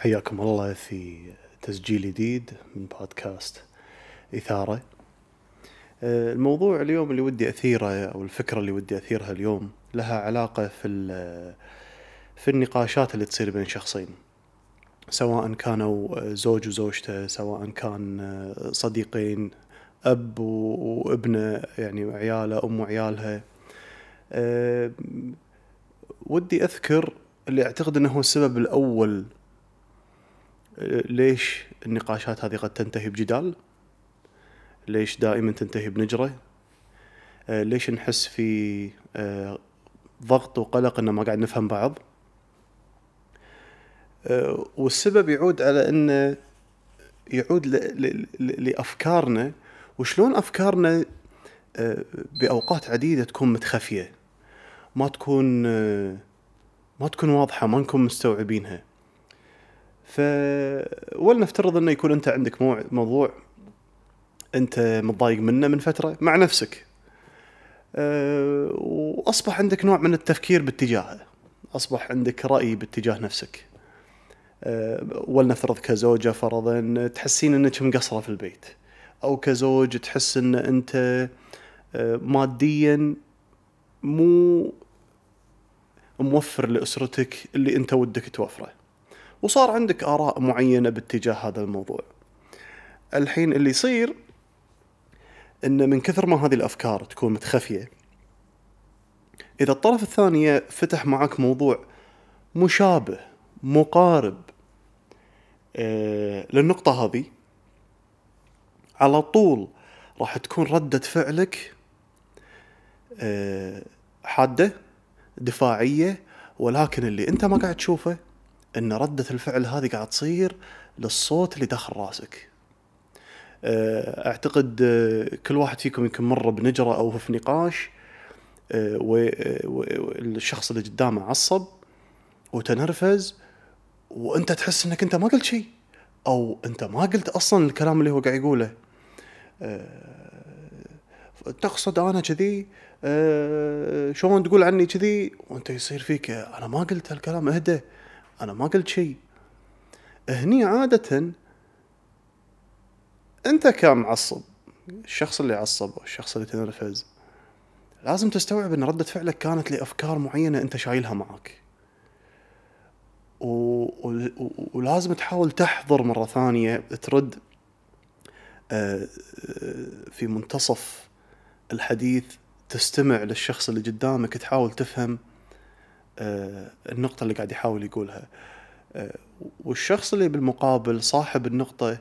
حياكم الله في تسجيل جديد من بودكاست إثارة. آه، الموضوع اليوم اللي ودي أثيره أو الفكرة اللي ودي أثيرها اليوم لها علاقة في في النقاشات اللي تصير بين شخصين. سواء كانوا زوج وزوجته سواء كان صديقين أب وابنه يعني عياله أم وعيالها أه ودي أذكر اللي أعتقد أنه هو السبب الأول ليش النقاشات هذه قد تنتهي بجدال؟ ليش دائما تنتهي بنجرة؟ أه ليش نحس في أه ضغط وقلق ان ما قاعد نفهم بعض؟ أه والسبب يعود على انه يعود لأفكارنا وشلون أفكارنا بأوقات عديدة تكون متخفية ما تكون ما تكون واضحة ما نكون مستوعبينها. ف ولنفترض أنه يكون أنت عندك موضوع أنت متضايق منه من فترة مع نفسك. أه وأصبح عندك نوع من التفكير باتجاهه. أصبح عندك رأي باتجاه نفسك. أه ولنفترض كزوجة فرضا تحسين أنك مقصرة في البيت. أو كزوج تحس أن أنت أه ماديا مو موفر لأسرتك اللي أنت ودك توفره. وصار عندك آراء معينة باتجاه هذا الموضوع. الحين اللي يصير إن من كثر ما هذه الأفكار تكون متخفية إذا الطرف الثاني فتح معك موضوع مشابه مقارب آه للنقطة هذه على طول راح تكون ردة فعلك آه حادة دفاعية ولكن اللي أنت ما قاعد تشوفه إن ردة الفعل هذه قاعد تصير للصوت اللي داخل راسك. أعتقد كل واحد فيكم يمكن مر بنجرة أو في نقاش والشخص اللي قدامه عصب وتنرفز وأنت تحس إنك أنت ما قلت شيء أو أنت ما قلت أصلا الكلام اللي هو قاعد يقوله. تقصد أنا كذي؟ شلون تقول عني كذي؟ وأنت يصير فيك أنا ما قلت هالكلام اهدى. أنا ما قلت شيء. هني عادة أنت كمعصب الشخص اللي عصب أو الشخص اللي تنرفز لازم تستوعب إن ردة فعلك كانت لأفكار معينة أنت شايلها معك. و... و... ولازم تحاول تحضر مرة ثانية ترد في منتصف الحديث تستمع للشخص اللي قدامك تحاول تفهم النقطة اللي قاعد يحاول يقولها. والشخص اللي بالمقابل صاحب النقطة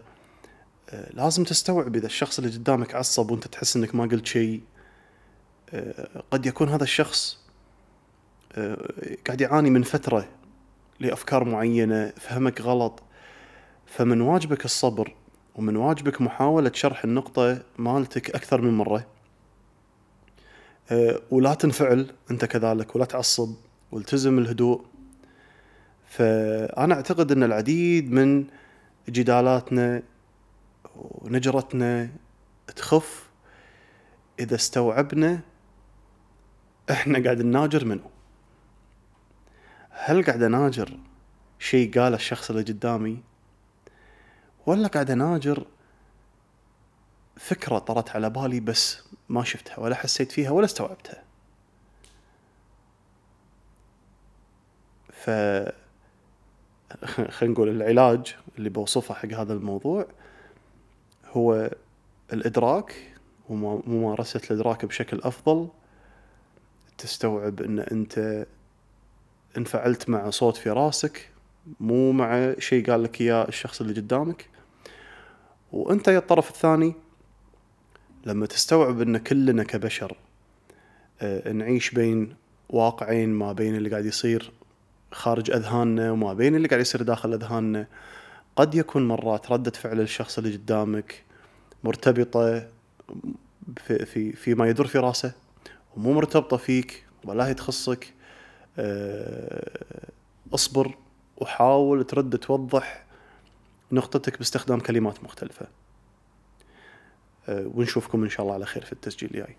لازم تستوعب إذا الشخص اللي قدامك عصب وأنت تحس إنك ما قلت شيء قد يكون هذا الشخص قاعد يعاني من فترة لأفكار معينة فهمك غلط. فمن واجبك الصبر ومن واجبك محاولة شرح النقطة مالتك أكثر من مرة. ولا تنفعل أنت كذلك ولا تعصب. والتزم الهدوء. فأنا أعتقد أن العديد من جدالاتنا ونجرتنا تخف إذا استوعبنا إحنا قاعد نناجر منه. هل قاعد أناجر شيء قاله الشخص اللي قدامي؟ ولا قاعد أناجر فكرة طرت على بالي بس ما شفتها ولا حسيت فيها ولا استوعبتها؟ ف خلينا نقول العلاج اللي بوصفه حق هذا الموضوع هو الإدراك وممارسة الإدراك بشكل أفضل. تستوعب أن أنت انفعلت مع صوت في راسك مو مع شيء قال لك إياه الشخص اللي قدامك. وأنت يا الطرف الثاني لما تستوعب أن كلنا كبشر نعيش بين واقعين ما بين اللي قاعد يصير خارج أذهاننا وما بين اللي قاعد يصير داخل أذهاننا. قد يكون مرات ردة فعل الشخص اللي قدامك مرتبطة في, في فيما يدور في راسه ومو مرتبطة فيك ولا هي تخصك. اصبر وحاول ترد توضح نقطتك باستخدام كلمات مختلفة. ونشوفكم إن شاء الله على خير في التسجيل الجاي.